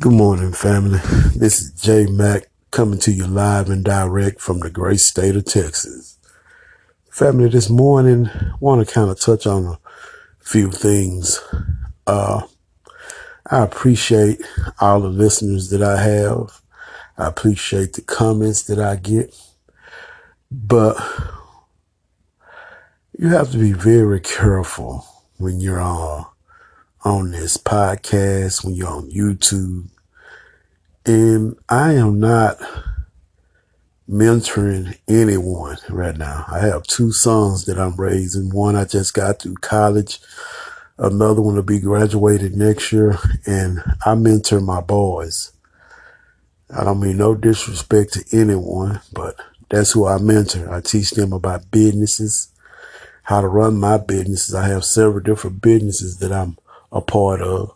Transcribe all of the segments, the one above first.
Good morning, family. This is J Mac coming to you live and direct from the great state of Texas. Family, this morning, want to kind of touch on a few things. Uh, I appreciate all the listeners that I have. I appreciate the comments that I get, but you have to be very careful when you're on on this podcast, when you're on YouTube. And I am not mentoring anyone right now. I have two sons that I'm raising. One I just got through college. Another one will be graduated next year. And I mentor my boys. I don't mean no disrespect to anyone, but that's who I mentor. I teach them about businesses, how to run my businesses. I have several different businesses that I'm a part of.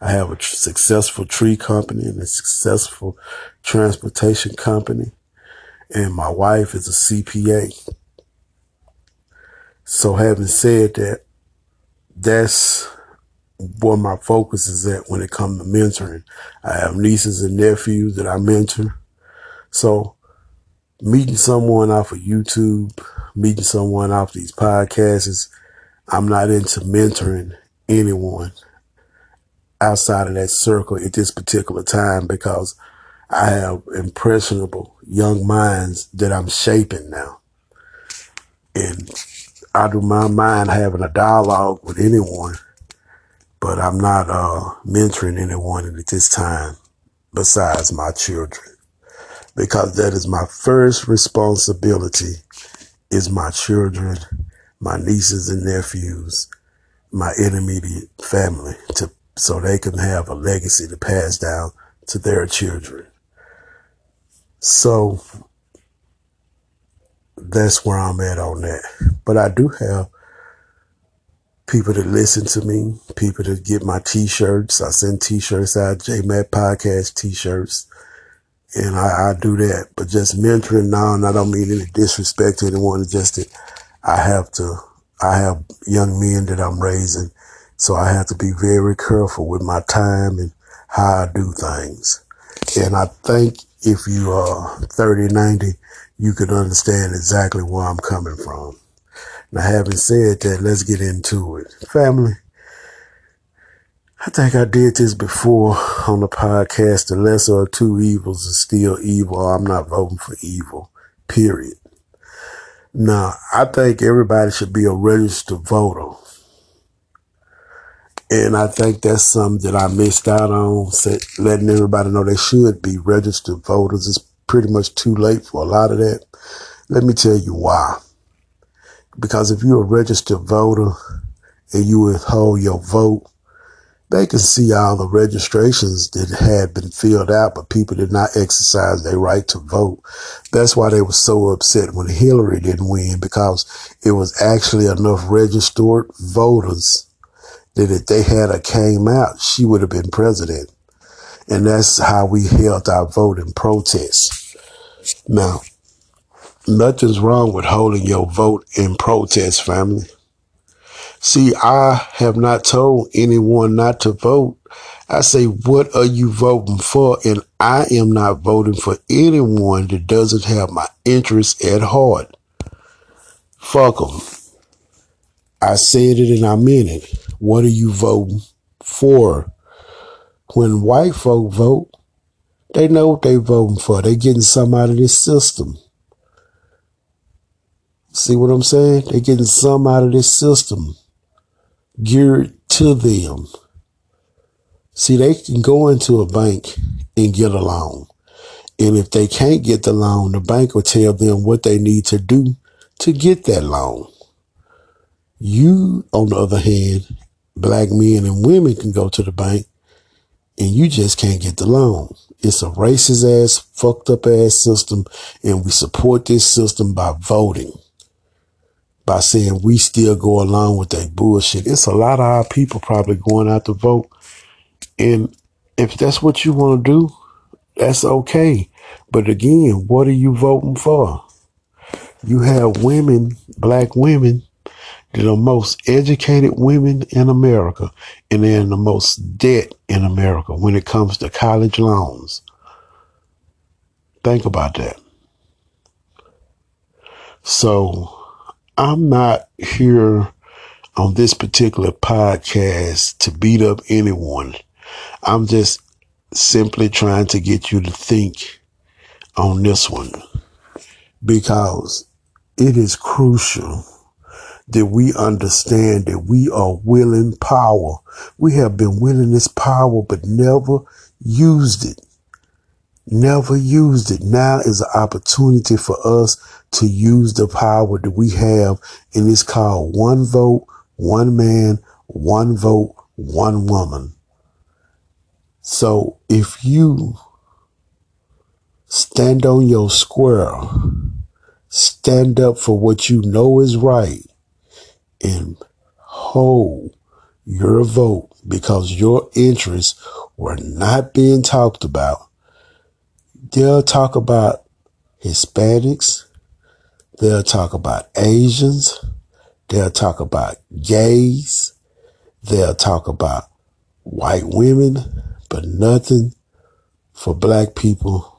I have a successful tree company and a successful transportation company. And my wife is a CPA. So having said that, that's where my focus is at when it comes to mentoring. I have nieces and nephews that I mentor. So meeting someone off of YouTube, meeting someone off these podcasts, I'm not into mentoring anyone outside of that circle at this particular time because I have impressionable young minds that I'm shaping now. And I do my mind having a dialogue with anyone, but I'm not uh, mentoring anyone at this time besides my children because that is my first responsibility is my children, my nieces and nephews, my intermediate family to so they can have a legacy to pass down to their children. So that's where I'm at on that. But I do have people that listen to me, people that get my t-shirts. I send t-shirts out, J Mac podcast t-shirts. And I, I do that. But just mentoring now, and I don't mean any disrespect to anyone, just that I have to, I have young men that I'm raising. So I have to be very careful with my time and how I do things. And I think if you are 30, 90, you can understand exactly where I'm coming from. Now, having said that, let's get into it. Family, I think I did this before on the podcast. The lesser of two evils is still evil. I'm not voting for evil, period. Now, I think everybody should be a registered voter. And I think that's something that I missed out on, letting everybody know they should be registered voters. It's pretty much too late for a lot of that. Let me tell you why. Because if you're a registered voter and you withhold your vote, they can see all the registrations that had been filled out, but people did not exercise their right to vote. That's why they were so upset when Hillary didn't win because it was actually enough registered voters that if they had a came out, she would have been president. And that's how we held our vote in protest. Now, nothing's wrong with holding your vote in protest, family. See, I have not told anyone not to vote. I say, what are you voting for? And I am not voting for anyone that doesn't have my interests at heart. Fuck them. I said it and I meant it. What are you voting for? When white folk vote, they know what they're voting for. They're getting some out of this system. See what I'm saying? They're getting some out of this system geared to them. See, they can go into a bank and get a loan. And if they can't get the loan, the bank will tell them what they need to do to get that loan. You, on the other hand, black men and women can go to the bank and you just can't get the loan. It's a racist ass, fucked up ass system. And we support this system by voting, by saying we still go along with that bullshit. It's a lot of our people probably going out to vote. And if that's what you want to do, that's okay. But again, what are you voting for? You have women, black women They're the most educated women in America, and they're in the most debt in America when it comes to college loans. Think about that. So I'm not here on this particular podcast to beat up anyone. I'm just simply trying to get you to think on this one because it is crucial that we understand that we are willing power. We have been willing this power, but never used it. Never used it. Now is an opportunity for us to use the power that we have, and it's called one vote, one man, one vote, one woman. So if you stand on your square, stand up for what you know is right, and hold your vote because your interests were not being talked about. They'll talk about Hispanics. They'll talk about Asians. They'll talk about gays. They'll talk about white women, but nothing for black people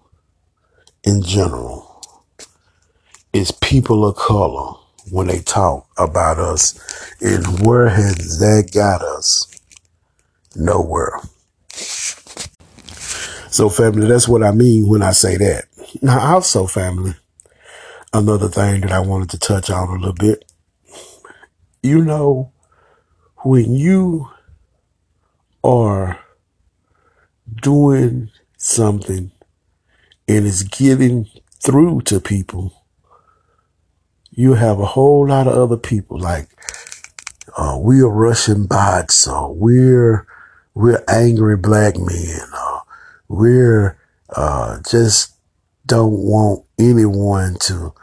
in general. It's people of color when they talk about us. And where has that got us? Nowhere. So, family, that's what I mean when I say that. Now, also, family, another thing that I wanted to touch on a little bit. You know, when you are doing something and it's getting through to people, you have a whole lot of other people like uh, we are Russian bots, or we're we're angry black men, or we're uh, just don't want anyone to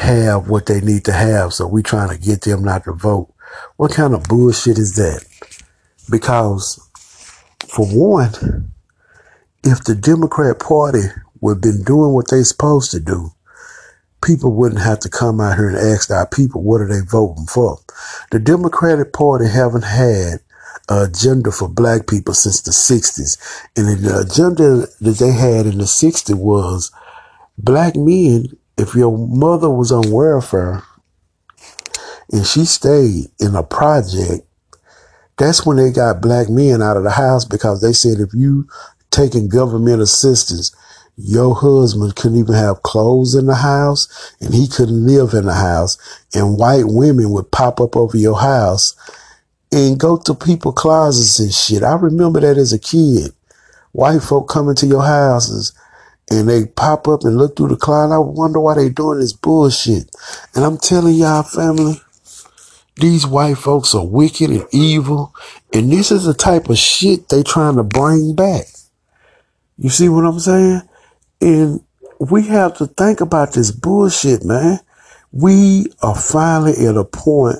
have what they need to have, so we trying to get them not to vote. What kind of bullshit is that? Because for one, if the Democrat Party would been doing what they supposed to do, people wouldn't have to come out here and ask our people what are they voting for. The Democratic Party haven't had agenda for black people since the 60s. And the agenda that they had in the 60s was black men, if your mother was on welfare and she stayed in a project, that's when they got black men out of the house because they said if you taking government assistance your husband couldn't even have clothes in the house and he couldn't live in the house and white women would pop up over your house and go to people closets and shit. I remember that as a kid. White folk coming to your houses and they pop up and look through the cloud. I wonder why they doing this bullshit. And I'm telling y'all family, these white folks are wicked and evil. And this is the type of shit they trying to bring back. You see what I'm saying? And we have to think about this bullshit, man. We are finally at a point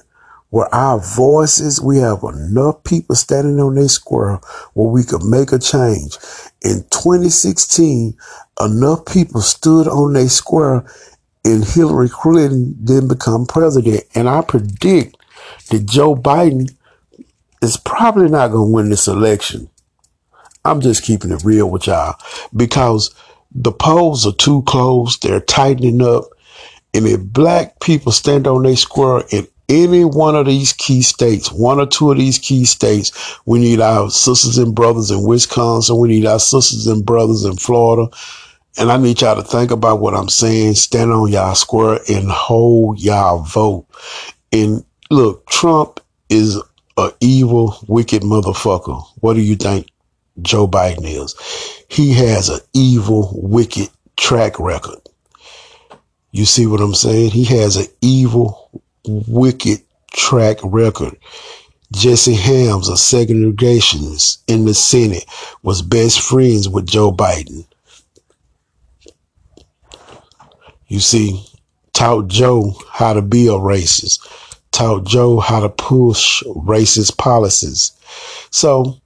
where our voices, we have enough people standing on their square where we could make a change. In 2016, enough people stood on their square and Hillary Clinton didn't become president. And I predict that Joe Biden is probably not going to win this election. I'm just keeping it real with y'all because the polls are too close. They're tightening up. And if black people stand on their square in any one of these key states, one or two of these key states, we need our sisters and brothers in Wisconsin. We need our sisters and brothers in Florida. And I need y'all to think about what I'm saying. Stand on y'all square and hold y'all vote. And look, Trump is a evil, wicked motherfucker. What do you think Joe Biden is? He has an evil, wicked track record. You see what I'm saying? He has an evil, wicked track record. Jesse Helms, a segregationist in the Senate, was best friends with Joe Biden. You see, taught Joe how to be a racist, taught Joe how to push racist policies. So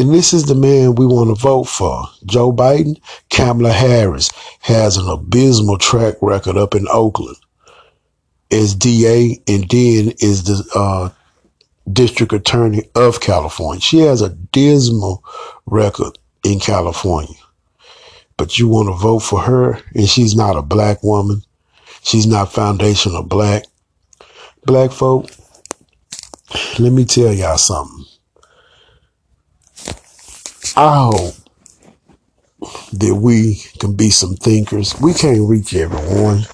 and this is the man we want to vote for. Joe Biden, Kamala Harris has an abysmal track record up in Oakland. As DA and then is the uh, district attorney of California. She has a dismal record in California. But you want to vote for her and she's not a black woman. She's not foundational black. Black folk, let me tell y'all something. I hope that we can be some thinkers. We can't reach everyone.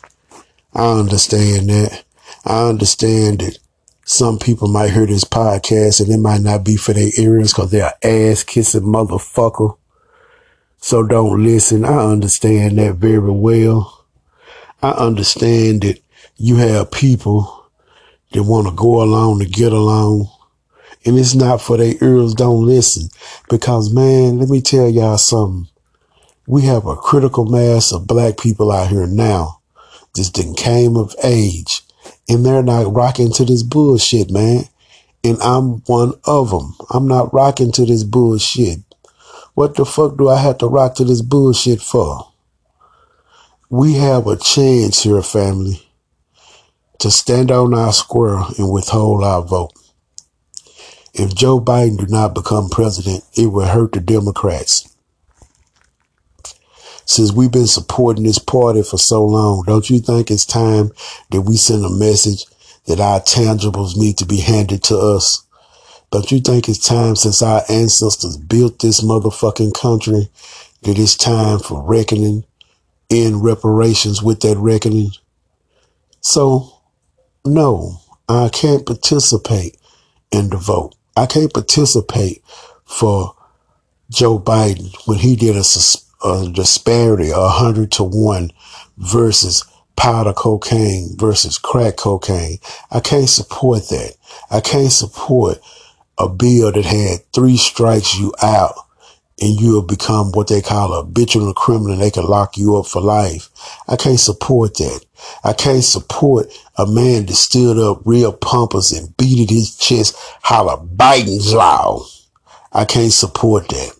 I understand that. I understand that some people might hear this podcast and it might not be for their ears because they're ass kissing motherfucker. So don't listen. I understand that very well. I understand that you have people that want to go along to get along. And it's not for their ears. Don't listen. Because man, let me tell y'all something. We have a critical mass of black people out here now. Just didn't came of age and they're not rocking to this bullshit, man. And I'm one of them. I'm not rocking to this bullshit. What the fuck do I have to rock to this bullshit for? We have a chance here, family, to stand on our square and withhold our vote. If Joe Biden do not become president, it will hurt the Democrats since we've been supporting this party for so long, don't you think it's time that we send a message that our tangibles need to be handed to us? Don't you think it's time since our ancestors built this motherfucking country that it's time for reckoning and reparations with that reckoning? So, no, I can't participate in the vote. I can't participate for Joe Biden when he did a sus- a disparity, a hundred to one versus powder cocaine versus crack cocaine. I can't support that. I can't support a bill that had three strikes you out and you have become what they call a habitual criminal and they can lock you up for life. I can't support that. I can't support a man that stood up real pompous and beated his chest, holler Biden's law. I can't support that.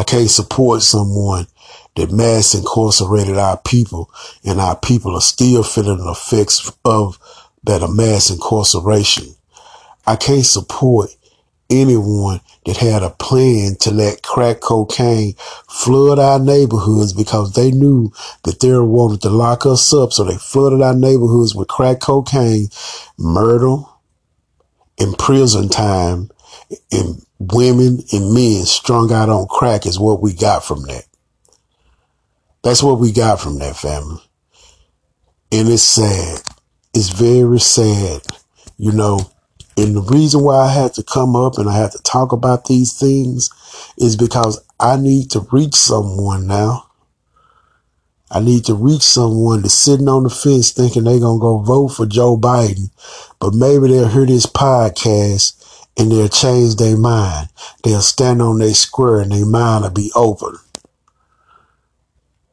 I can't support someone that mass incarcerated our people and our people are still feeling the effects of that mass incarceration. I can't support anyone that had a plan to let crack cocaine flood our neighborhoods because they knew that they wanted to lock us up. So they flooded our neighborhoods with crack cocaine, murder, and prison time, and women and men strung out on crack is what we got from that. That's what we got from that family. And it's sad. It's very sad, you know. And the reason why I had to come up and I had to talk about these things is because I need to reach someone now. I need to reach someone that's sitting on the fence thinking they're going to go vote for Joe Biden, but maybe they'll hear this podcast and they'll change their mind. They'll stand on their square and their mind will be open.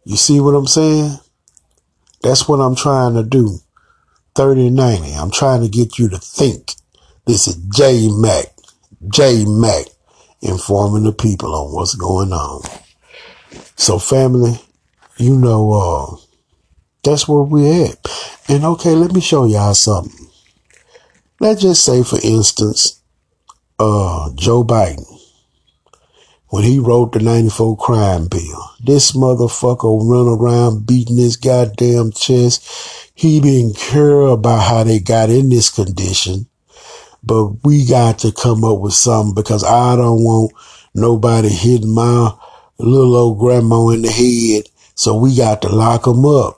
You see what I'm saying? That's what I'm trying to do. 3090. I'm trying to get you to think. This is J Mac. J Mac informing the people on what's going on. So family, you know, uh, that's where we're at. And okay, let me show y'all something. Let's just say, for instance, uh, Joe Biden when he wrote the 94 crime bill. This motherfucker run around beating his goddamn chest. He didn't care about how they got in this condition, but we got to come up with something because I don't want nobody hitting my little old grandma in the head. So we got to lock them up.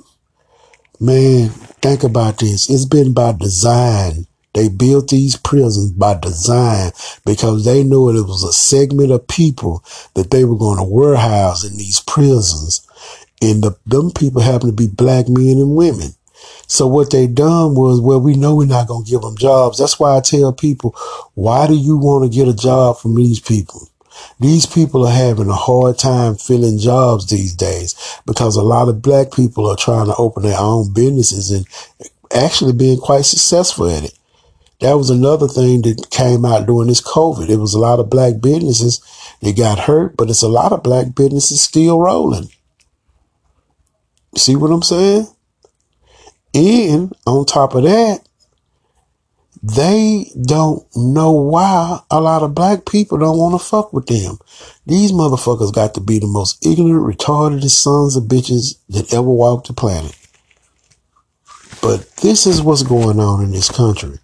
Man, think about this. It's been by design. They built these prisons by design because they knew it was a segment of people that they were going to warehouse in these prisons. And the, them people happen to be black men and women. So what they done was, well, we know we're not going to give them jobs. That's why I tell people, why do you want to get a job from these people? These people are having a hard time filling jobs these days because a lot of black people are trying to open their own businesses and actually being quite successful at it. That was another thing that came out during this COVID. It was a lot of black businesses that got hurt, but it's a lot of black businesses still rolling. See what I'm saying? And on top of that, they don't know why a lot of black people don't want to fuck with them. These motherfuckers got to be the most ignorant, retarded sons of bitches that ever walked the planet. But this is what's going on in this country.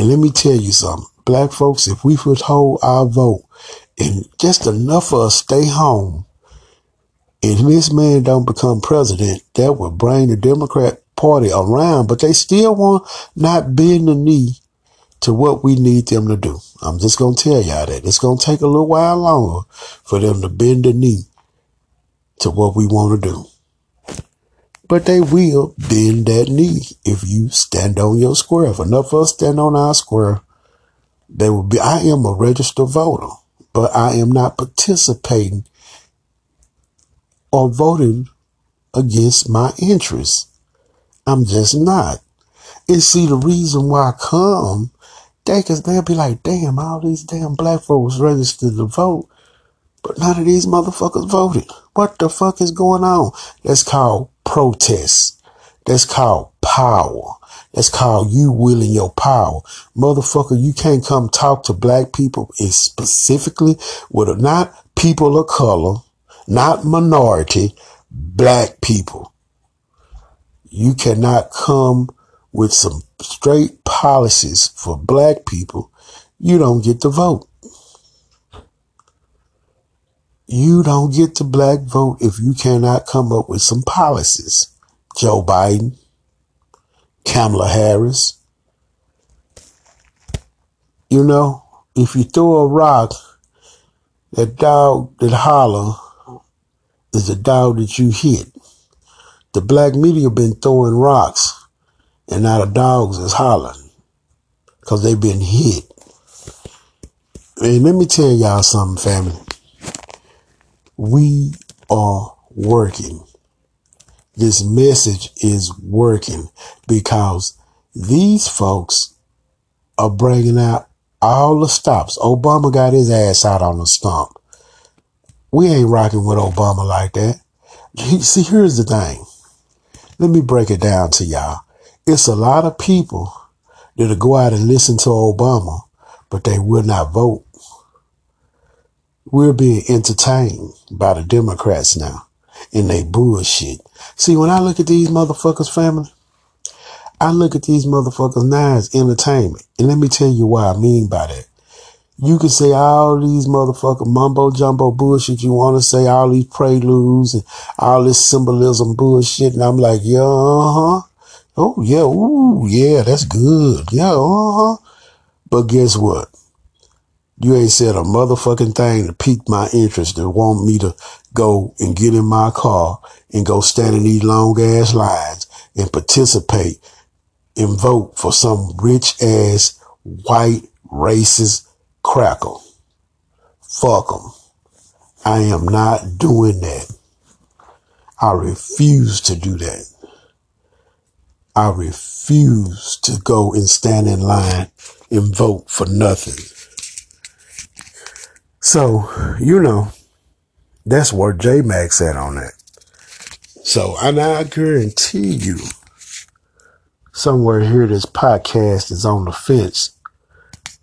And let me tell you something. Black folks, if we withhold our vote and just enough of us stay home, and this man don't become president, that would bring the Democrat Party around, but they still want not bend the knee to what we need them to do. I'm just going to tell y'all that. It's going to take a little while longer for them to bend the knee to what we want to do. But they will bend that knee if you stand on your square. If enough of us stand on our square, they will be. I am a registered voter, but I am not participating or voting against my interests. I'm just not. And see, the reason why I come, they, cause they'll be like, damn, all these damn black folks registered to vote, but none of these motherfuckers voted. What the fuck is going on? That's called protest. That's called power. That's called you willing your power. Motherfucker, you can't come talk to black people specifically with not people of color, not minority, black people. You cannot come with some straight policies for black people. You don't get the vote. You don't get the black vote if you cannot come up with some policies. Joe Biden, Kamala Harris. You know, if you throw a rock, that dog that holler is the dog that you hit. The black media been throwing rocks and now the dogs is hollering because they've been hit. And let me tell y'all something, family we are working. This message is working because these folks are bringing out all the stops. Obama got his ass out on the stump. We ain't rocking with Obama like that. See, here's the thing. Let me break it down to y'all. It's a lot of people that'll go out and listen to Obama, but they will not vote we're being entertained by the Democrats now in they bullshit. See, when I look at these motherfuckers, family, I look at these motherfuckers now as entertainment. And let me tell you what I mean by that. You can say all these motherfucker mumbo jumbo bullshit you want to say, all these preludes and all this symbolism bullshit. And I'm like, yeah, uh huh. Oh, yeah, ooh, yeah, that's good. Yeah, uh huh. But guess what? You ain't said a motherfucking thing to pique my interest to want me to go and get in my car and go stand in these long ass lines and participate and vote for some rich ass white racist crackle. Fuck them. I am not doing that. I refuse to do that. I refuse to go and stand in line and vote for nothing. So, you know, that's where J Mac's at on that. So, and I guarantee you, somewhere here, this podcast is on the fence.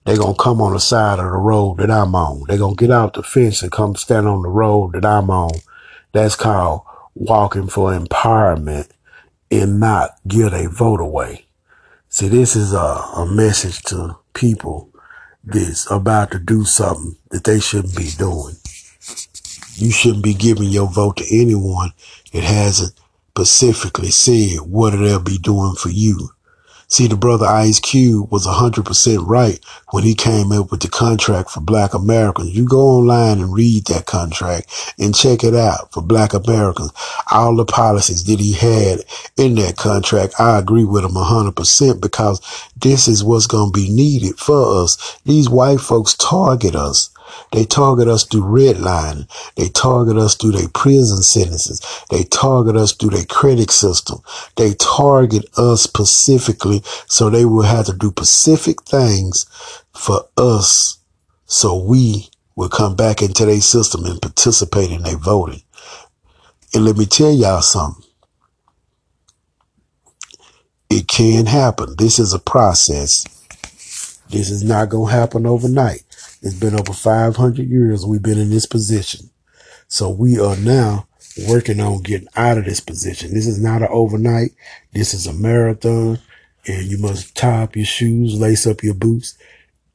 They're going to come on the side of the road that I'm on. They're going to get out the fence and come stand on the road that I'm on. That's called walking for empowerment and not give a vote away. See, this is a, a message to people this about to do something that they shouldn't be doing. You shouldn't be giving your vote to anyone that hasn't specifically said what they'll be doing for you. See, the brother Ice Cube was 100% right when he came up with the contract for black Americans. You go online and read that contract and check it out for black Americans. All the policies that he had in that contract, I agree with him 100% because this is what's going to be needed for us. These white folks target us. They target us through redlining. They target us through their prison sentences. They target us through their credit system. They target us specifically so they will have to do specific things for us so we will come back into their system and participate in their voting. And let me tell y'all something. It can happen. This is a process. This is not going to happen overnight. It's been over 500 years we've been in this position. So we are now working on getting out of this position. This is not an overnight. This is a marathon and you must tie up your shoes, lace up your boots,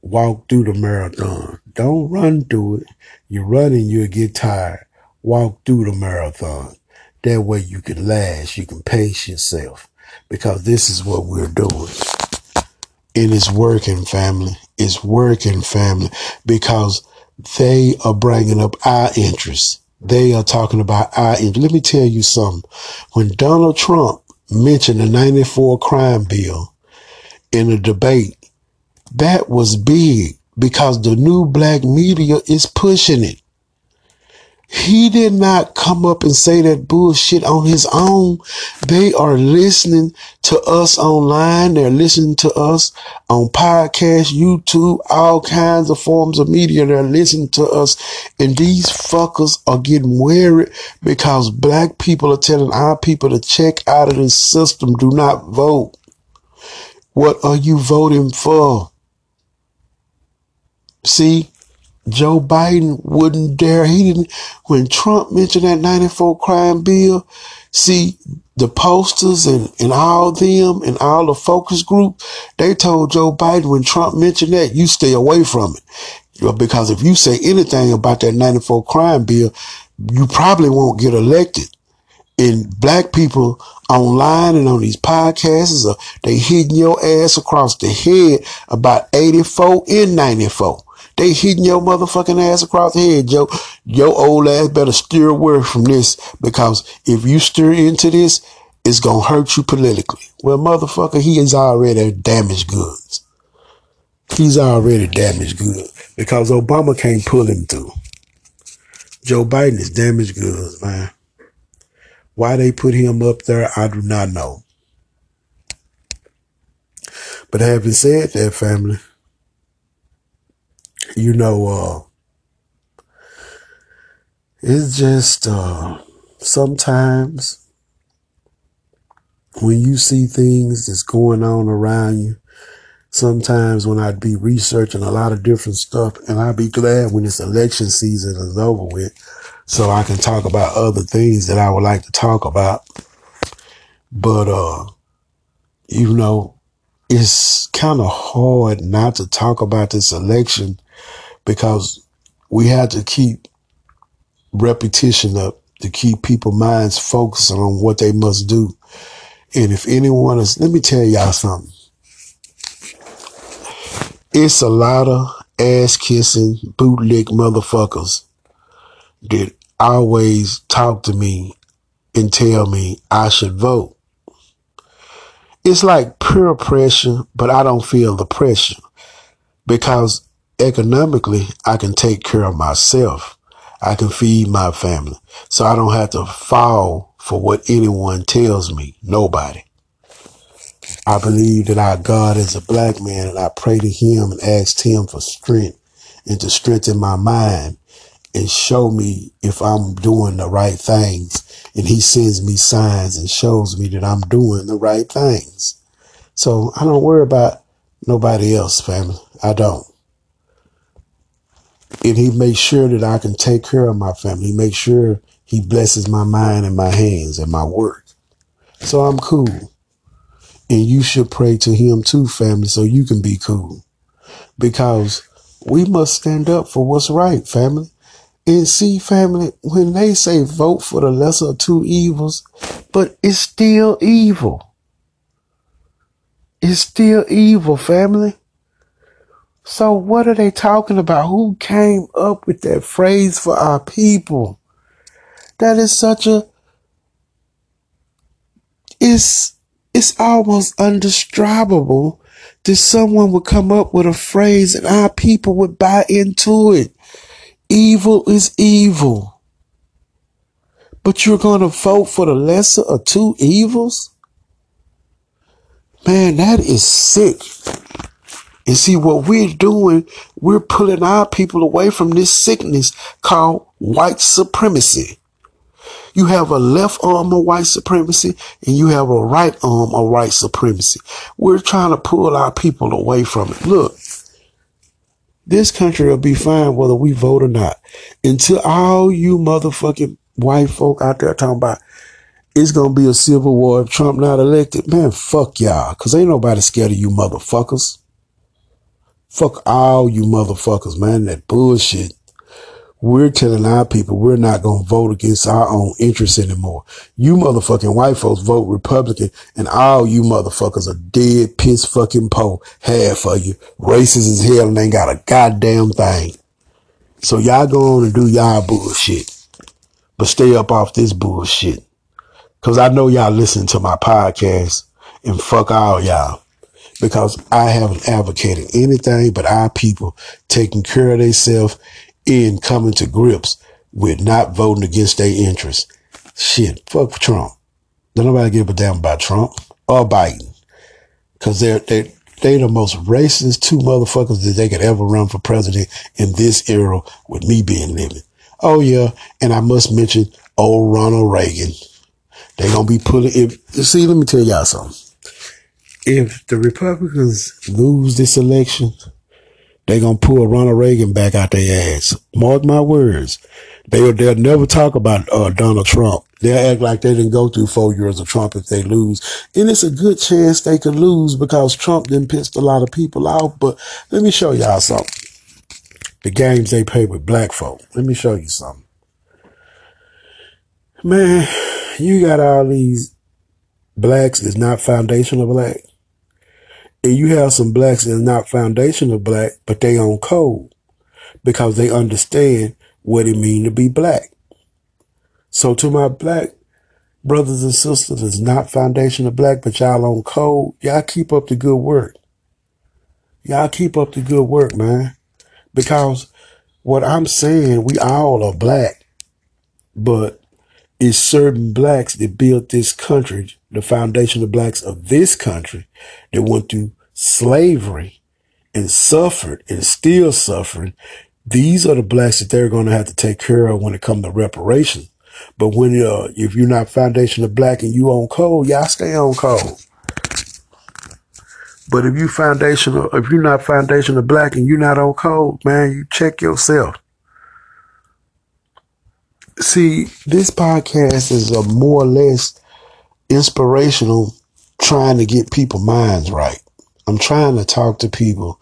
walk through the marathon. Don't run through it. You're running, you'll get tired. Walk through the marathon. That way you can last, you can pace yourself because this is what we're doing. It's working, family. It's working, family, because they are bringing up our interests. They are talking about our interests. Let me tell you something. When Donald Trump mentioned the 94 crime bill in a debate, that was big because the new black media is pushing it. He did not come up and say that bullshit on his own. They are listening to us online. They're listening to us on podcast, YouTube, all kinds of forms of media. They're listening to us. And these fuckers are getting worried because black people are telling our people to check out of this system. Do not vote. What are you voting for? See, Joe Biden wouldn't dare. He didn't. When Trump mentioned that 94 crime bill, see, the posters and, and all them and all the focus group, they told Joe Biden when Trump mentioned that, you stay away from it. Because if you say anything about that 94 crime bill, you probably won't get elected. And black people online and on these podcasts, they hitting your ass across the head about 84 and 94. They hitting your motherfucking ass across the head, Joe. Your old ass better steer away from this because if you steer into this, it's gonna hurt you politically. Well, motherfucker, he is already damaged goods. He's already damaged goods because Obama can't pull him through. Joe Biden is damaged goods, man. Why they put him up there, I do not know. But having said that, family, you know, uh, it's just, uh, sometimes when you see things that's going on around you, sometimes when I'd be researching a lot of different stuff and I'd be glad when this election season is over with so I can talk about other things that I would like to talk about. But, uh, you know, it's kind of hard not to talk about this election because we had to keep repetition up to keep people minds focusing on what they must do. And if anyone is, let me tell y'all something. It's a lot of ass kissing bootleg motherfuckers that always talk to me and tell me I should vote. It's like peer pressure, but I don't feel the pressure because economically, I can take care of myself. I can feed my family. So I don't have to fall for what anyone tells me. Nobody. I believe that our God is a black man and I pray to him and ask him for strength and to strengthen my mind and show me if I'm doing the right things. And he sends me signs and shows me that I'm doing the right things. So I don't worry about nobody else, family. I don't and he makes sure that I can take care of my family. He makes sure he blesses my mind and my hands and my work. So I'm cool. And you should pray to him too, family, so you can be cool. Because we must stand up for what's right, family. And see, family, when they say vote for the lesser of two evils, but it's still evil. It's still evil, family. So what are they talking about? Who came up with that phrase for our people? That is such a it's it's almost undescribable that someone would come up with a phrase and our people would buy into it. Evil is evil. But you're to vote for the lesser of two evils? Man, that is sick. And see what we're doing, we're pulling our people away from this sickness called white supremacy. You have a left arm of white supremacy and you have a right arm of white supremacy. We're trying to pull our people away from it. Look, this country will be fine whether we vote or not. Until all you motherfucking white folk out there talking about it's gonna be a civil war if Trump not elected, man, fuck y'all. Cause ain't nobody scared of you motherfuckers. Fuck all you motherfuckers, man. That bullshit. We're telling our people we're not going to vote against our own interests anymore. You motherfucking white folks vote Republican and all you motherfuckers are dead, piss fucking po. Half of you. Racist as hell and ain't got a goddamn thing. So y'all go on and do y'all bullshit. But stay up off this bullshit. Cause I know y'all listen to my podcast and fuck all y'all because I haven't advocated anything but our people taking care of themselves in coming to grips with not voting against their interests. Shit, fuck Trump. Don't nobody give a damn about Trump or Biden. Cause they're, they they the most racist two motherfuckers that they could ever run for president in this era with me being living. Oh yeah. And I must mention old Ronald Reagan. They gonna be pulling if see, let me tell y'all something. If the Republicans lose this election, they're gonna pull Ronald Reagan back out their ass. Mark my words. They'll they'll never talk about uh, Donald Trump. They'll act like they didn't go through four years of Trump if they lose. And it's a good chance they could lose because Trump didn't piss a lot of people off. But let me show y'all something. The games they play with black folk. Let me show you something. Man, you got all these blacks that's not foundational black. And you have some blacks that's not foundational black, but they on code because they understand what it mean to be black. So to my black brothers and sisters that's not foundational black, but y'all on code, y'all keep up the good work. Y'all keep up the good work, man. Because what I'm saying, we all are black, but it's certain blacks that built this country, the foundation of blacks of this country that went through slavery and suffered and still suffering. These are the blacks that they're going to have to take care of when it comes to reparations. But when uh, if you're not foundation of black and you on code, y'all stay on code. But if you foundational, if you're not foundation of black and you're not on code, man, you check yourself. See, this podcast is a more or less inspirational, trying to get people minds right. I'm trying to talk to people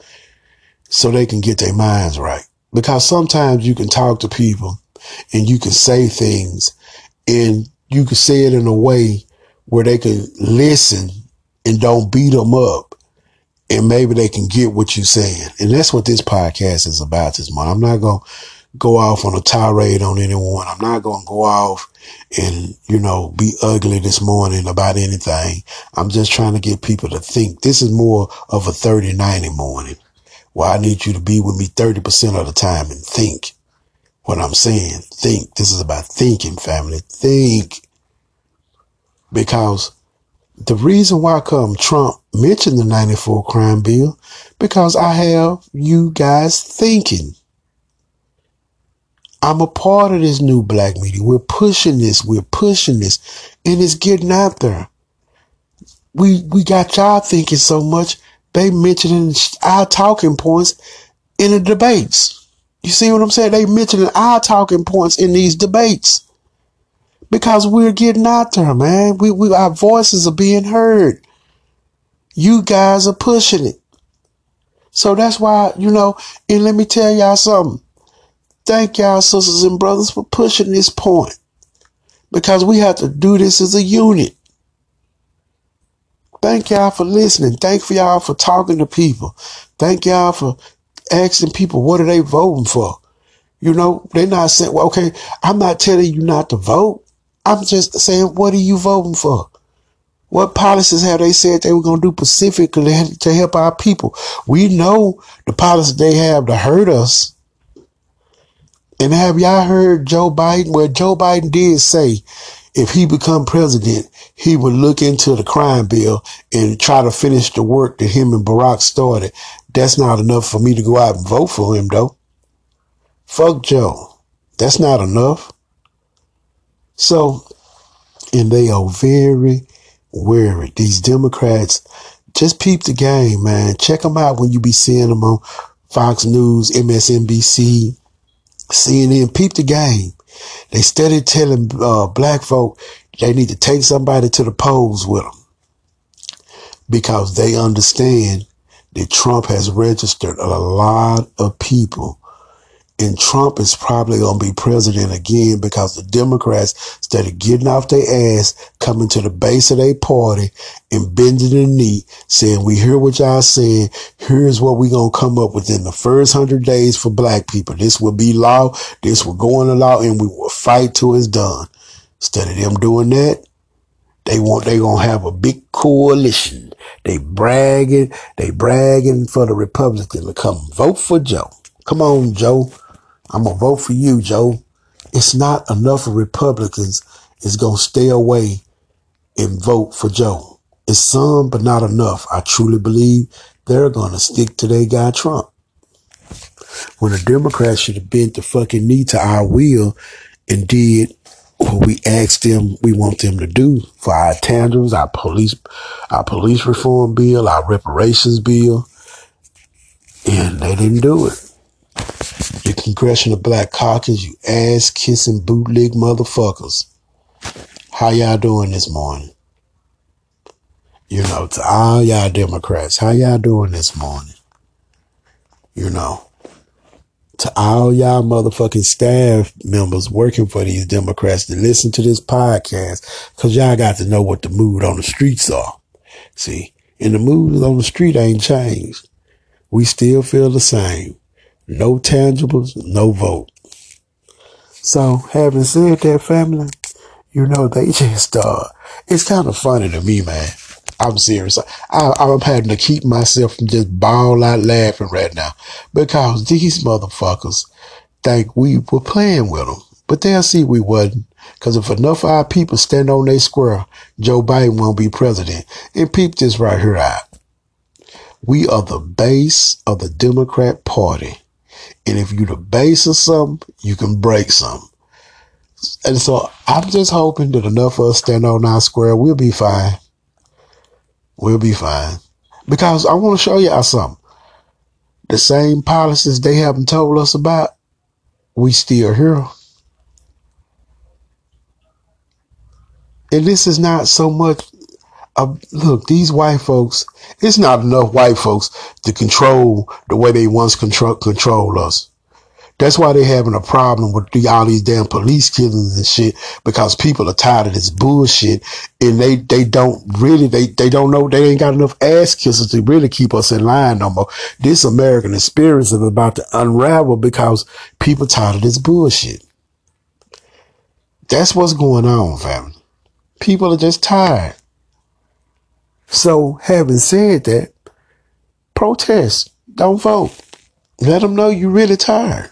so they can get their minds right. Because sometimes you can talk to people and you can say things and you can say it in a way where they can listen and don't beat them up and maybe they can get what you're saying. And that's what this podcast is about this month. I'm not going to go off on a tirade on anyone. I'm not going to go off and, you know, be ugly this morning about anything. I'm just trying to get people to think. This is more of a 30 90 morning where I need you to be with me 30% of the time and think what I'm saying. Think. This is about thinking, family. Think. Because the reason why come Trump mentioned the 94 crime bill, because I have you guys thinking. I'm a part of this new black media. We're pushing this. We're pushing this and it's getting out there. We, we got y'all thinking so much. They mentioning our talking points in the debates. You see what I'm saying? They mentioning our talking points in these debates because we're getting out there, man. We, we, our voices are being heard. You guys are pushing it. So that's why, you know, and let me tell y'all something. Thank y'all, sisters and brothers, for pushing this point because we have to do this as a unit. Thank y'all for listening. Thank for y'all for talking to people. Thank y'all for asking people what are they voting for. You know, they're not saying, well, okay, I'm not telling you not to vote. I'm just saying, what are you voting for? What policies have they said they were going to do specifically to help our people? We know the policies they have to hurt us. And have y'all heard Joe Biden? Well, Joe Biden did say if he become president, he would look into the crime bill and try to finish the work that him and Barack started. That's not enough for me to go out and vote for him, though. Fuck Joe. That's not enough. So, and they are very wary. These Democrats, just peep the game, man. Check them out when you be seeing them on Fox News, MSNBC, CNN. Peep the game. They started telling uh, black folk they need to take somebody to the polls with them because they understand that Trump has registered a lot of people and Trump is probably going to be president again because the Democrats, instead of getting off their ass, coming to the base of their party and bending the knee, saying, we hear what y'all saying. Here's what we going to come up with in the first hundred days for black people. This will be law. This will go into law and we will fight till it's done. Instead of them doing that, they want, they going to have a big coalition. They bragging, they bragging for the Republican to come vote for Joe. Come on, Joe. I'm going to vote for you, Joe. It's not enough Republicans is going to stay away and vote for Joe. It's some, but not enough. I truly believe they're going to stick to their guy Trump. When the Democrats should have bent the fucking knee to our will and did what we asked them we want them to do for our tangibles, our police, our police reform bill, our reparations bill, and they didn't do it. The Congressional Black Caucus, you ass kissing bootleg motherfuckers. How y'all doing this morning? You know, to all y'all Democrats, how y'all doing this morning? You know, to all y'all motherfucking staff members working for these Democrats to listen to this podcast, cause y'all got to know what the mood on the streets are. See, and the mood on the street ain't changed. We still feel the same. No tangibles, no vote. So having said that, family, you know, they just, uh, it's kind of funny to me, man. I'm serious. I, I'm having to keep myself from just ball out laughing right now because these motherfuckers think we were playing with them, but they'll see we wasn't. Cause if enough of our people stand on their square, Joe Biden won't be president. And peep this right here out. We are the base of the Democrat party. And if you the base of something, you can break something. And so I'm just hoping that enough of us stand on our square, we'll be fine. We'll be fine. Because I want to show y'all something. The same policies they haven't told us about, we still here. And this is not so much uh, look, these white folks, it's not enough white folks to control the way they once control, control us. That's why they're having a problem with the, all these damn police killings and shit because people are tired of this bullshit and they, they don't really, they, they don't know, they ain't got enough ass kissers to really keep us in line no more. This American experience is about to unravel because people tired of this bullshit. That's what's going on, family. People are just tired. So having said that, protest. Don't vote. Let them know you're really tired.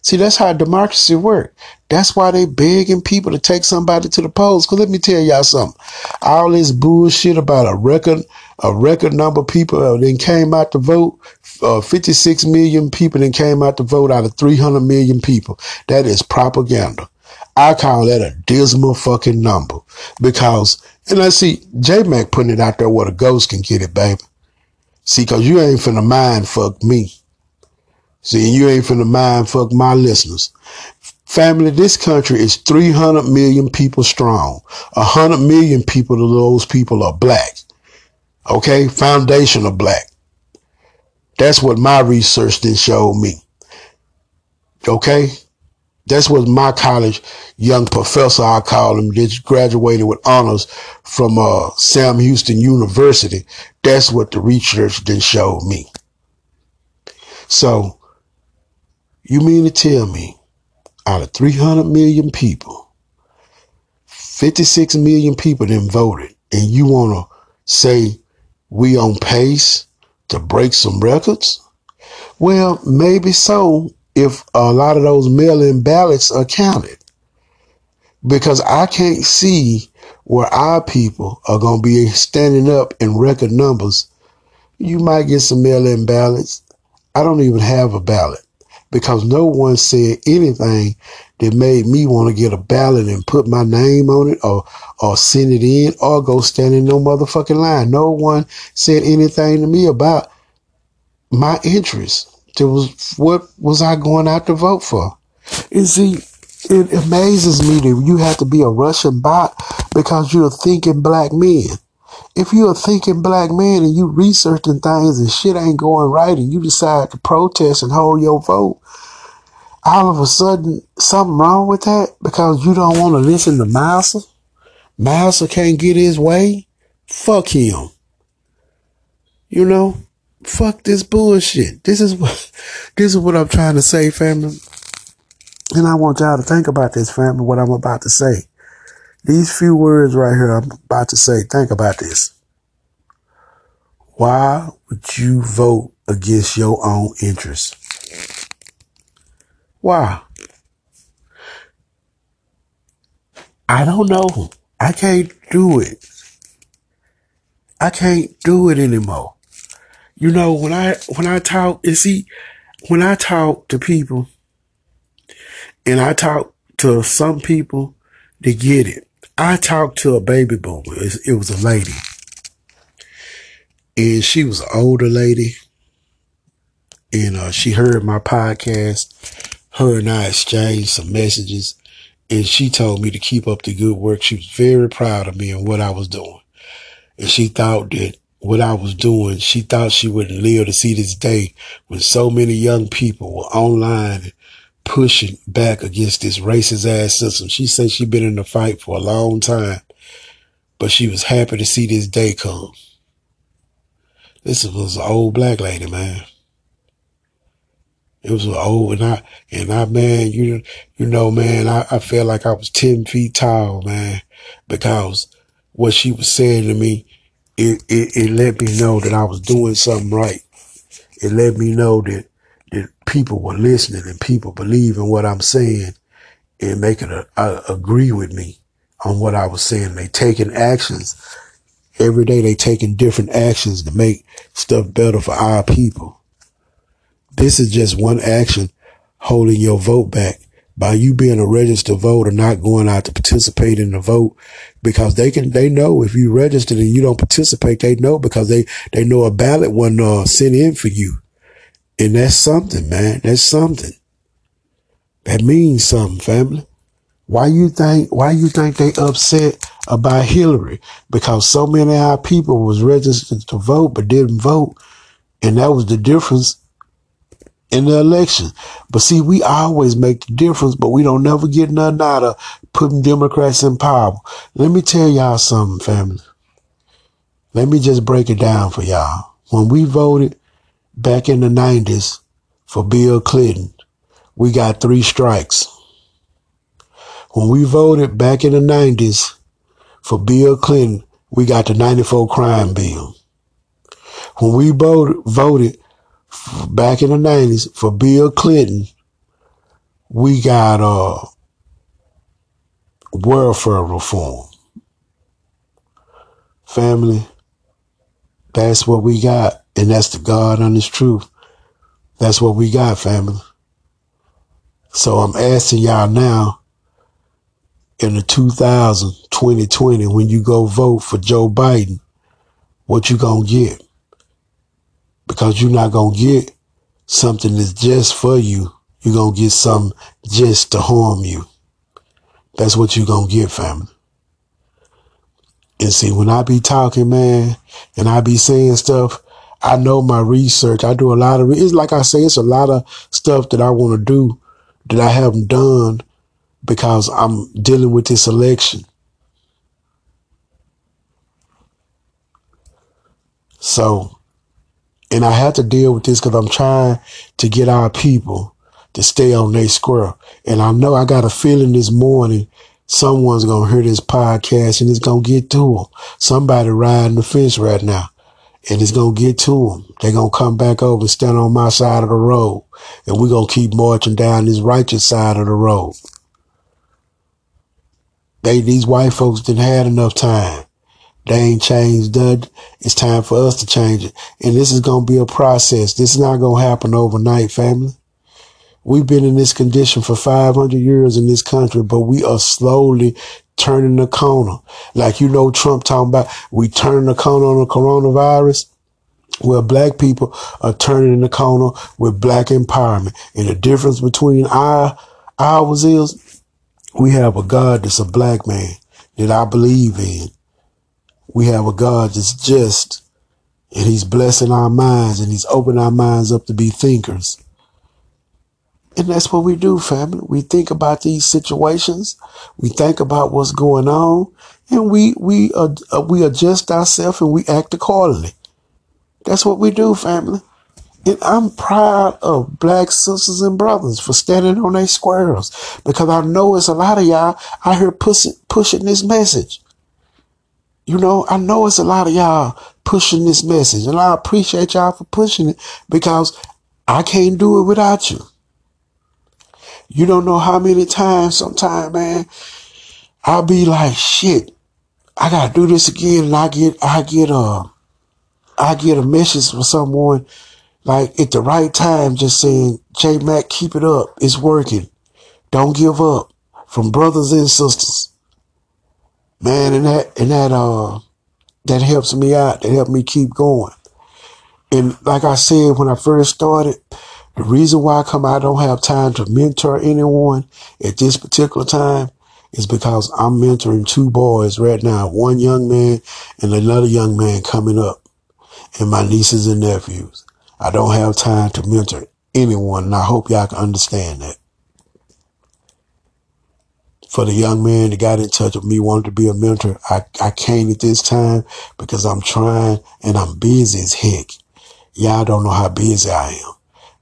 See, that's how democracy works. That's why they begging people to take somebody to the polls. Cause let me tell y'all something. All this bullshit about a record, a record number of people uh, then came out to vote. Uh, 56 million people then came out to vote out of 300 million people. That is propaganda. I call that a dismal fucking number because, and I see J Mac putting it out there where the ghost can get it, baby. See, cause you ain't finna mind fuck me. See, you ain't finna mind fuck my listeners. Family, this country is 300 million people strong. 100 million people of those people are black. Okay? Foundation of black. That's what my research then showed me. Okay? That's what my college young professor, I call him, just graduated with honors from uh, Sam Houston University. That's what the research then showed me. So you mean to tell me out of 300 million people, 56 million people then voted and you want to say we on pace to break some records? Well, maybe so if a lot of those mail-in ballots are counted. Because I can't see where our people are going to be standing up in record numbers. You might get some mail-in ballots. I don't even have a ballot. because no one said anything that made me want to get a ballot and put my name on it or or send it in or go stand in no motherfucking line. No one said anything to me about my interest. It was what was I going out to vote for? And see, it amazes me that you have to be a Russian bot because you're thinking black man. If you're a thinking black man and you researching things and shit ain't going right and you decide to protest and hold your vote, all of a sudden something wrong with that because you don't want to listen to Massa? Massa can't get his way? Fuck him. You know? Fuck this bullshit. This is what this is what I'm trying to say, family. And I want y'all to think about this, family, what I'm about to say. These few words right here I'm about to say, think about this. Why would you vote against your own interests? Why? I don't know. I can't do it. I can't do it anymore. You know, when I when I talk and see when I talk to people and I talk to some people to get it. I talked to a baby boomer. It was a lady. And she was an older lady. And uh, she heard my podcast. Her and I exchanged some messages. And she told me to keep up the good work. She was very proud of me and what I was doing. And she thought that what I was doing, she thought she wouldn't live to see this day when so many young people were online pushing back against this racist ass system. She said she'd been in the fight for a long time, but she was happy to see this day come. This was an old black lady, man. It was an old, and I, and I, man, you, you know, man, I, I felt like I was 10 feet tall, man, because what she was saying to me, it, it, it let me know that I was doing something right. It let me know that that people were listening and people believe in what I'm saying and making a, a, agree with me on what I was saying. They taking actions every day. They taking different actions to make stuff better for our people. This is just one action holding your vote back by you being a registered voter, not going out to participate in the vote because they can, they know if you registered and you don't participate, they know because they, they know a ballot wasn't uh, sent in for you. And that's something, man. That's something. That means something, family. Why you think, why you think they upset about Hillary? Because so many of our people was registered to vote, but didn't vote. And that was the difference in the election. But see, we always make the difference, but we don't never get nothing out of putting Democrats in power. Let me tell y'all something, family. Let me just break it down for y'all. When we voted, back in the 90s for Bill Clinton, we got three strikes. When we voted back in the 90s for Bill Clinton, we got the 94 crime bill. When we voted, voted back in the 90s for Bill Clinton, we got uh, welfare reform. Family, that's what we got. And that's the God honest truth. That's what we got, family. So I'm asking y'all now in the 2000, 2020, when you go vote for Joe Biden, what you gonna get? Because you're not gonna get something that's just for you. You're gonna get something just to harm you. That's what you're gonna get, family. And see, when I be talking, man, and I be saying stuff, I know my research. I do a lot of, it's like I say, it's a lot of stuff that I want to do that I haven't done because I'm dealing with this election. So, and I have to deal with this because I'm trying to get our people to stay on their square. And I know I got a feeling this morning someone's going to hear this podcast and it's going to get to them. Somebody riding the fence right now and it's going to get to them. They're going to come back over and stand on my side of the road. And we're going to keep marching down this righteous side of the road. They, these white folks didn't had enough time. They ain't changed that. It's time for us to change it. And this is going to be a process. This is not going to happen overnight, family. We've been in this condition for 500 years in this country, but we are slowly turning the corner. Like, you know, Trump talking about we turning the corner on the coronavirus. Well, black people are turning the corner with black empowerment. And the difference between our, ours is we have a God that's a black man that I believe in. We have a God that's just and he's blessing our minds and he's opening our minds up to be thinkers. And that's what we do, family. We think about these situations. We think about what's going on and we, we, uh, we adjust ourselves and we act accordingly. That's what we do, family. And I'm proud of black sisters and brothers for standing on their squares because I know it's a lot of y'all out here pushing, pushing this message. You know, I know it's a lot of y'all pushing this message and I appreciate y'all for pushing it because I can't do it without you. You don't know how many times sometimes, man, I'll be like, shit, I gotta do this again. And I get, I get a, I get a message from someone like at the right time, just saying, J Mac, keep it up. It's working. Don't give up from brothers and sisters. Man, and that, and that, uh, that helps me out. That helps me keep going. And like I said, when I first started, the reason why I come, I don't have time to mentor anyone at this particular time is because I'm mentoring two boys right now, one young man and another young man coming up and my nieces and nephews. I don't have time to mentor anyone and I hope y'all can understand that. For the young man that got in touch with me, wanted to be a mentor, I, I can't at this time because I'm trying and I'm busy as heck. Y'all don't know how busy I am.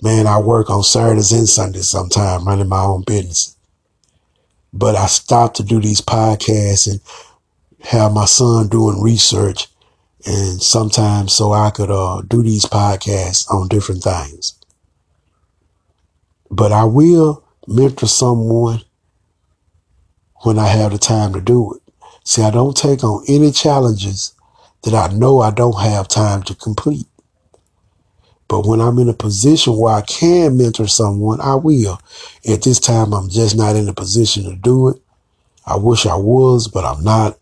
Man, I work on Saturdays and Sundays sometimes running my own business. But I stopped to do these podcasts and have my son doing research and sometimes so I could uh, do these podcasts on different things. But I will mentor someone when I have the time to do it. See, I don't take on any challenges that I know I don't have time to complete. But when I'm in a position where I can mentor someone, I will. At this time, I'm just not in a position to do it. I wish I was, but I'm not.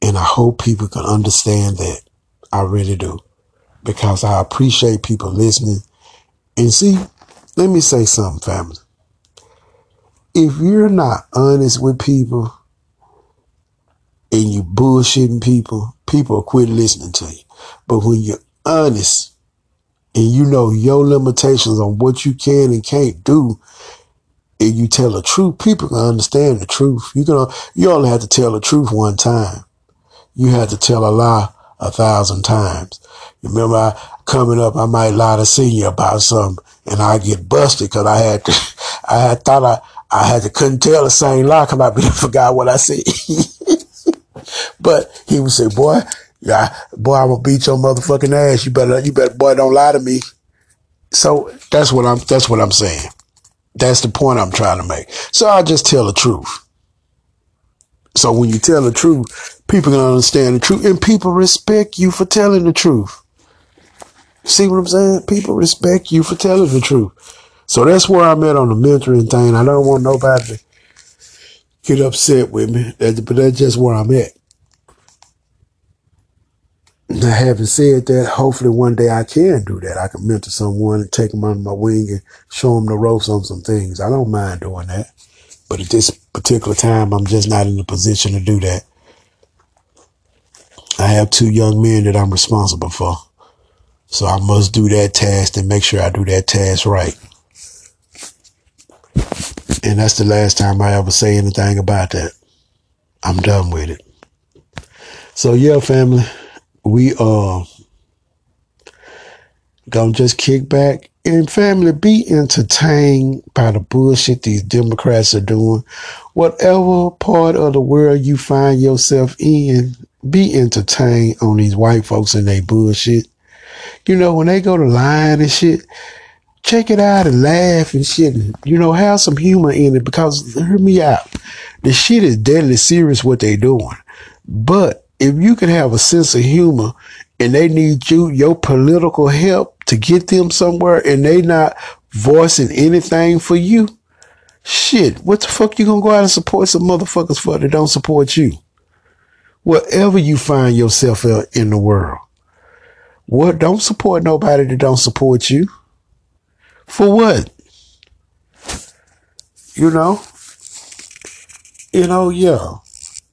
And I hope people can understand that. I really do. Because I appreciate people listening. And see, let me say something, family. If you're not honest with people and you bullshitting people, people quit listening to you. But when you're honest and you know your limitations on what you can and can't do, and you tell the truth, people can understand the truth. You can, you only have to tell the truth one time. You have to tell a lie a thousand times. Remember, I, coming up, I might lie to senior about something, and I get busted because I had I had thought I, I had to couldn't tell the same lie because I forgot what I said. but he would say, "Boy, yeah, boy, I'm gonna beat your motherfucking ass. You better, you better, boy, don't lie to me. So that's what I'm, that's what I'm saying. That's the point I'm trying to make. So I just tell the truth. So when you tell the truth, people can understand the truth and people respect you for telling the truth. See what I'm saying? People respect you for telling the truth. So that's where I'm at on the mentoring thing. I don't want nobody to get upset with me, but that's just where I'm at. Now, having said that, hopefully one day I can do that. I can mentor someone and take them under my wing and show them the ropes on some things. I don't mind doing that. But at this particular time, I'm just not in a position to do that. I have two young men that I'm responsible for. So I must do that task and make sure I do that task right. And that's the last time I ever say anything about that. I'm done with it. So yeah, family we are gonna just kick back and family be entertained by the bullshit these Democrats are doing. Whatever part of the world you find yourself in, be entertained on these white folks and they bullshit. You know, when they go to lying and shit, check it out and laugh and shit. And, you know, have some humor in it because hear me out. The shit is deadly serious what they doing. But if you can have a sense of humor and they need you, your political help to get them somewhere and they not voicing anything for you, shit, what the fuck you gonna go out and support some motherfuckers for that don't support you? Wherever you find yourself in the world. What don't support nobody that don't support you. For what? You know? You know, yeah.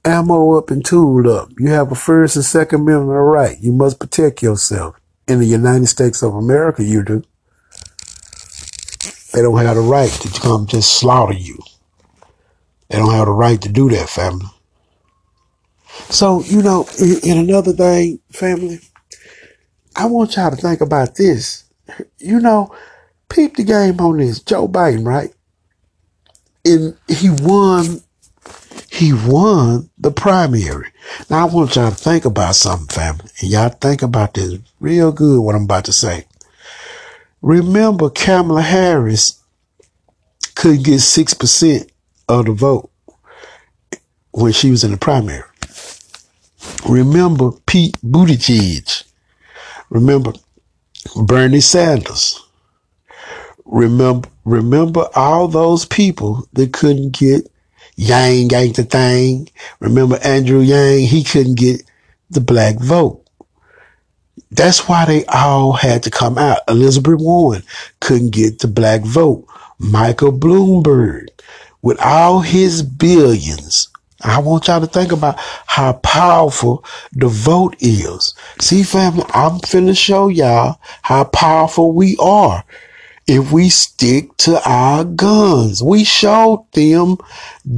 Ammo up and tooled up. You have a first and second amendment right. You must protect yourself. In the United States of America, you do. They don't have the right to come just slaughter you. They don't have the right to do that, family. So, you know, in, in another thing, family, I want y'all to think about this. You know, peep the game on this. Joe Biden, right? And he won, he won the primary. Now I want y'all to think about something, family. And y'all think about this real good, what I'm about to say. Remember Kamala Harris couldn't get 6% of the vote when she was in the primary. Remember Pete Buttigieg Remember Bernie Sanders. Remember, remember all those people that couldn't get Yang ain't the thing. Remember Andrew Yang? He couldn't get the black vote. That's why they all had to come out. Elizabeth Warren couldn't get the black vote. Michael Bloomberg, with all his billions, I want y'all to think about how powerful the vote is. See, family, I'm finna show y'all how powerful we are if we stick to our guns. We showed them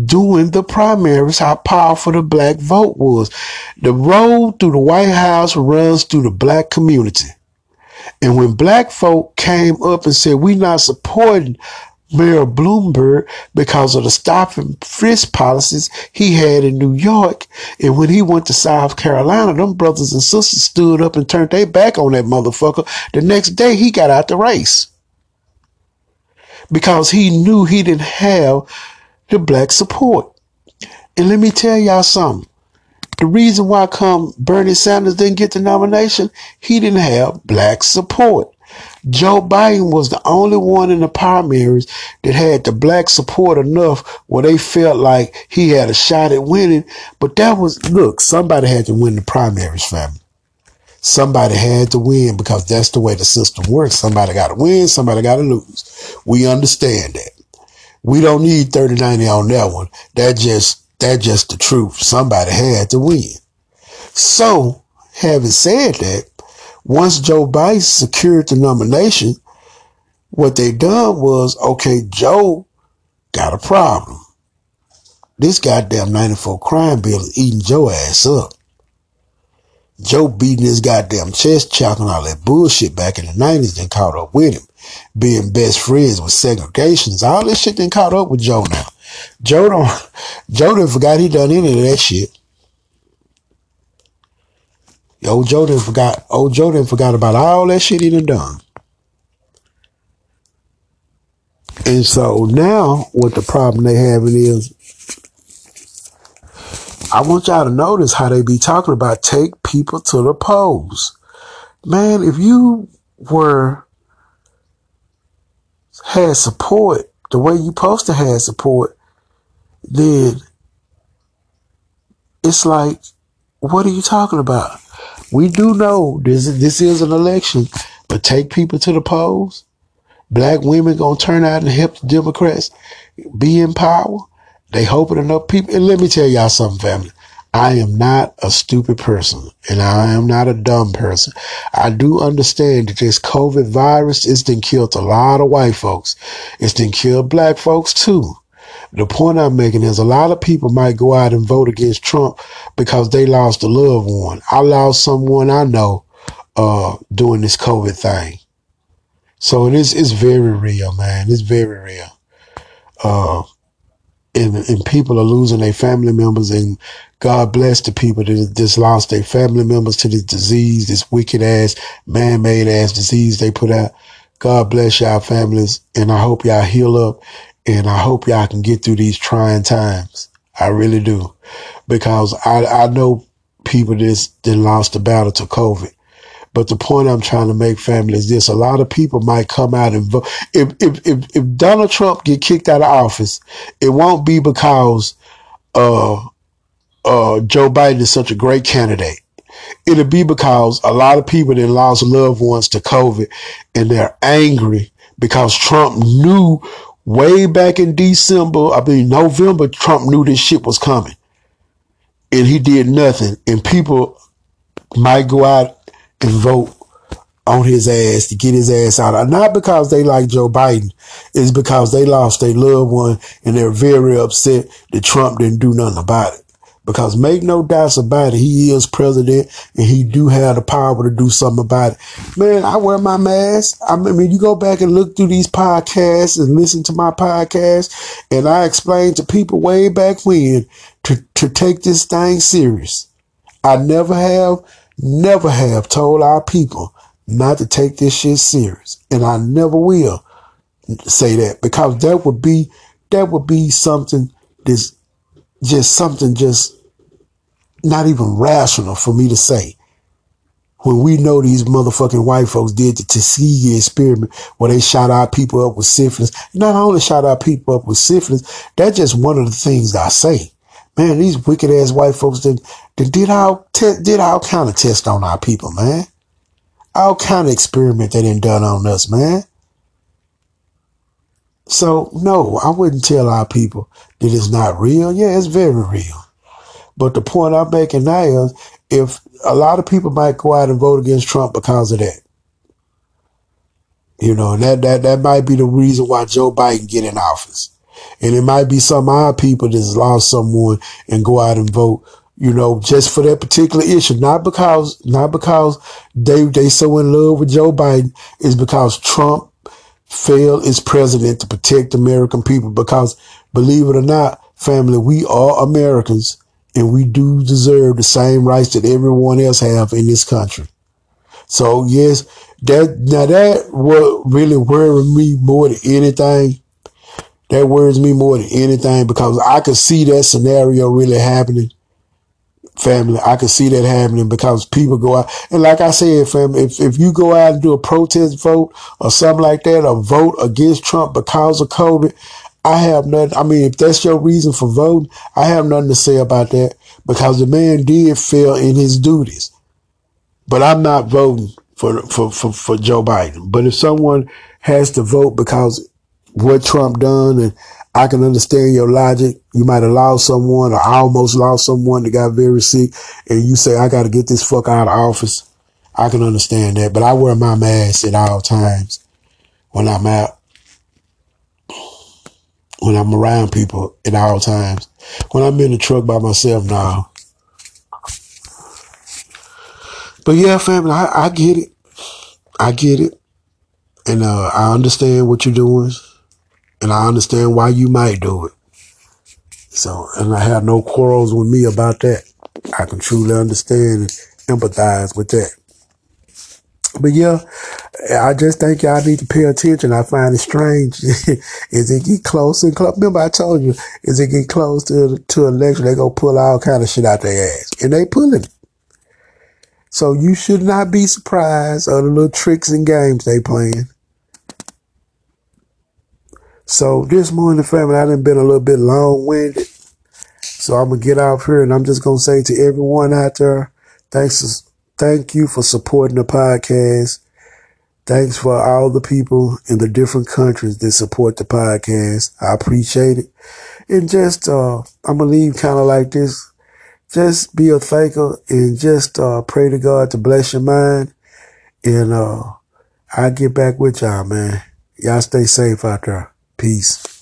doing the primaries how powerful the black vote was. The road through the White House runs through the black community. And when black folk came up and said, we're not supporting Mayor Bloomberg because of the stop and frisk policies he had in New York. And when he went to South Carolina, them brothers and sisters stood up and turned their back on that motherfucker. The next day he got out the race because he knew he didn't have the black support. And let me tell y'all something. The reason why come Bernie Sanders didn't get the nomination, he didn't have black support. Joe Biden was the only one in the primaries that had the black support enough where they felt like he had a shot at winning. But that was, look, somebody had to win the primaries, family. Somebody had to win because that's the way the system works. Somebody got to win, somebody got to lose. We understand that. We don't need 30-90 on that one. That just, that just the truth. Somebody had to win. So, having said that, once Joe Biden secured the nomination, what they done was, okay, Joe got a problem. This goddamn 94 crime bill is eating Joe ass up. Joe beating his goddamn chest, chopping all that bullshit back in the 90s, then caught up with him. Being best friends with segregations. All this shit then caught up with Joe now. Joe don't, Joe done forgot he done any of that shit. Old Joe done forgot. Old Joe done forgot about all that shit he done done. And so now what the problem they having is I want y'all to notice how they be talking about take people to the polls. Man, if you were had support the way you supposed to have support, then it's like, what are you talking about? We do know this this is an election, but take people to the polls. Black women gonna turn out and help the Democrats be in power. They hoping enough people. And let me tell y'all something, family. I am not a stupid person and I am not a dumb person. I do understand that this COVID virus has been killed a lot of white folks. It's been killed black folks too. The point I'm making is a lot of people might go out and vote against Trump because they lost a loved one. I lost someone I know uh, doing this COVID thing. So it is it's very real, man. It's very real. Uh, and, and people are losing their family members and God bless the people that just lost their family members to this disease, this wicked ass, man-made ass disease they put out. God bless y'all families and I hope y'all heal up and I hope y'all can get through these trying times. I really do. Because I, I know people that's then lost the battle to COVID. But the point I'm trying to make, family, is this: a lot of people might come out and vote. If if if, if Donald Trump get kicked out of office, it won't be because uh uh Joe Biden is such a great candidate. It'll be because a lot of people that lost loved ones to COVID, and they're angry because Trump knew way back in December, I mean November, Trump knew this shit was coming, and he did nothing, and people might go out and vote on his ass to get his ass out. Not because they like Joe Biden. It's because they lost their loved one and they're very upset that Trump didn't do nothing about it. Because make no doubts about it, he is president and he do have the power to do something about it. Man, I wear my mask. I mean, you go back and look through these podcasts and listen to my podcast and I explained to people way back when to, to take this thing serious. I never have, never have told our people not to take this shit serious. And I never will say that because that would be, that would be something that's just something just not even rational for me to say. When we know these motherfucking white folks did the Tuskegee experiment where they shot our people up with syphilis. Not only shot our people up with syphilis, that's just one of the things I say. Man, these wicked ass white folks did, did all, te- did all kind of tests on our people, man all kind of experiment they done done on us, man. So no, I wouldn't tell our people that it's not real. Yeah, it's very real. But the point I'm making now is if a lot of people might go out and vote against Trump because of that. You know, that, that, that might be the reason why Joe Biden get in office. And it might be some of our people that's lost someone and go out and vote you know, just for that particular issue. Not because, not because they, they so in love with Joe Biden. is because Trump failed as president to protect American people. Because believe it or not, family, we are Americans and we do deserve the same rights that everyone else have in this country. So yes, that, now that what really worried me more than anything. That worries me more than anything because I could see that scenario really happening family. I can see that happening because people go out. And like I said, family, if, if you go out and do a protest vote or something like that, or vote against Trump because of COVID, I have nothing. I mean, if that's your reason for voting, I have nothing to say about that because the man did fail in his duties. But I'm not voting for, for, for, for Joe Biden. But if someone has to vote because what Trump done and I can understand your logic. You might lost someone or almost lost someone that got very sick and you say, I got to get this fuck out of office. I can understand that, but I wear my mask at all times when I'm out, when I'm around people at all times. When I'm in the truck by myself now. But yeah, family, I, I get it. I get it. And uh, I understand what you're doing. And I understand why you might do it. So, and I have no quarrels with me about that. I can truly understand and empathize with that. But yeah, I just think y'all need to pay attention. I find it strange as it get close and close. Remember, I told you is it get close to to election, they go pull all kind of shit out their ass, and they pulling it. So you should not be surprised of the little tricks and games they playing. So this morning, family, I done been a little bit long winded. So I'm gonna get off here and I'm just gonna say to everyone out there, thanks, thank you for supporting the podcast. Thanks for all the people in the different countries that support the podcast. I appreciate it. And just, uh, I'm gonna leave kind of like this. Just be a thinker and just, uh, pray to God to bless your mind. And, uh, I'll get back with y'all, man. Y'all stay safe out there. Peace.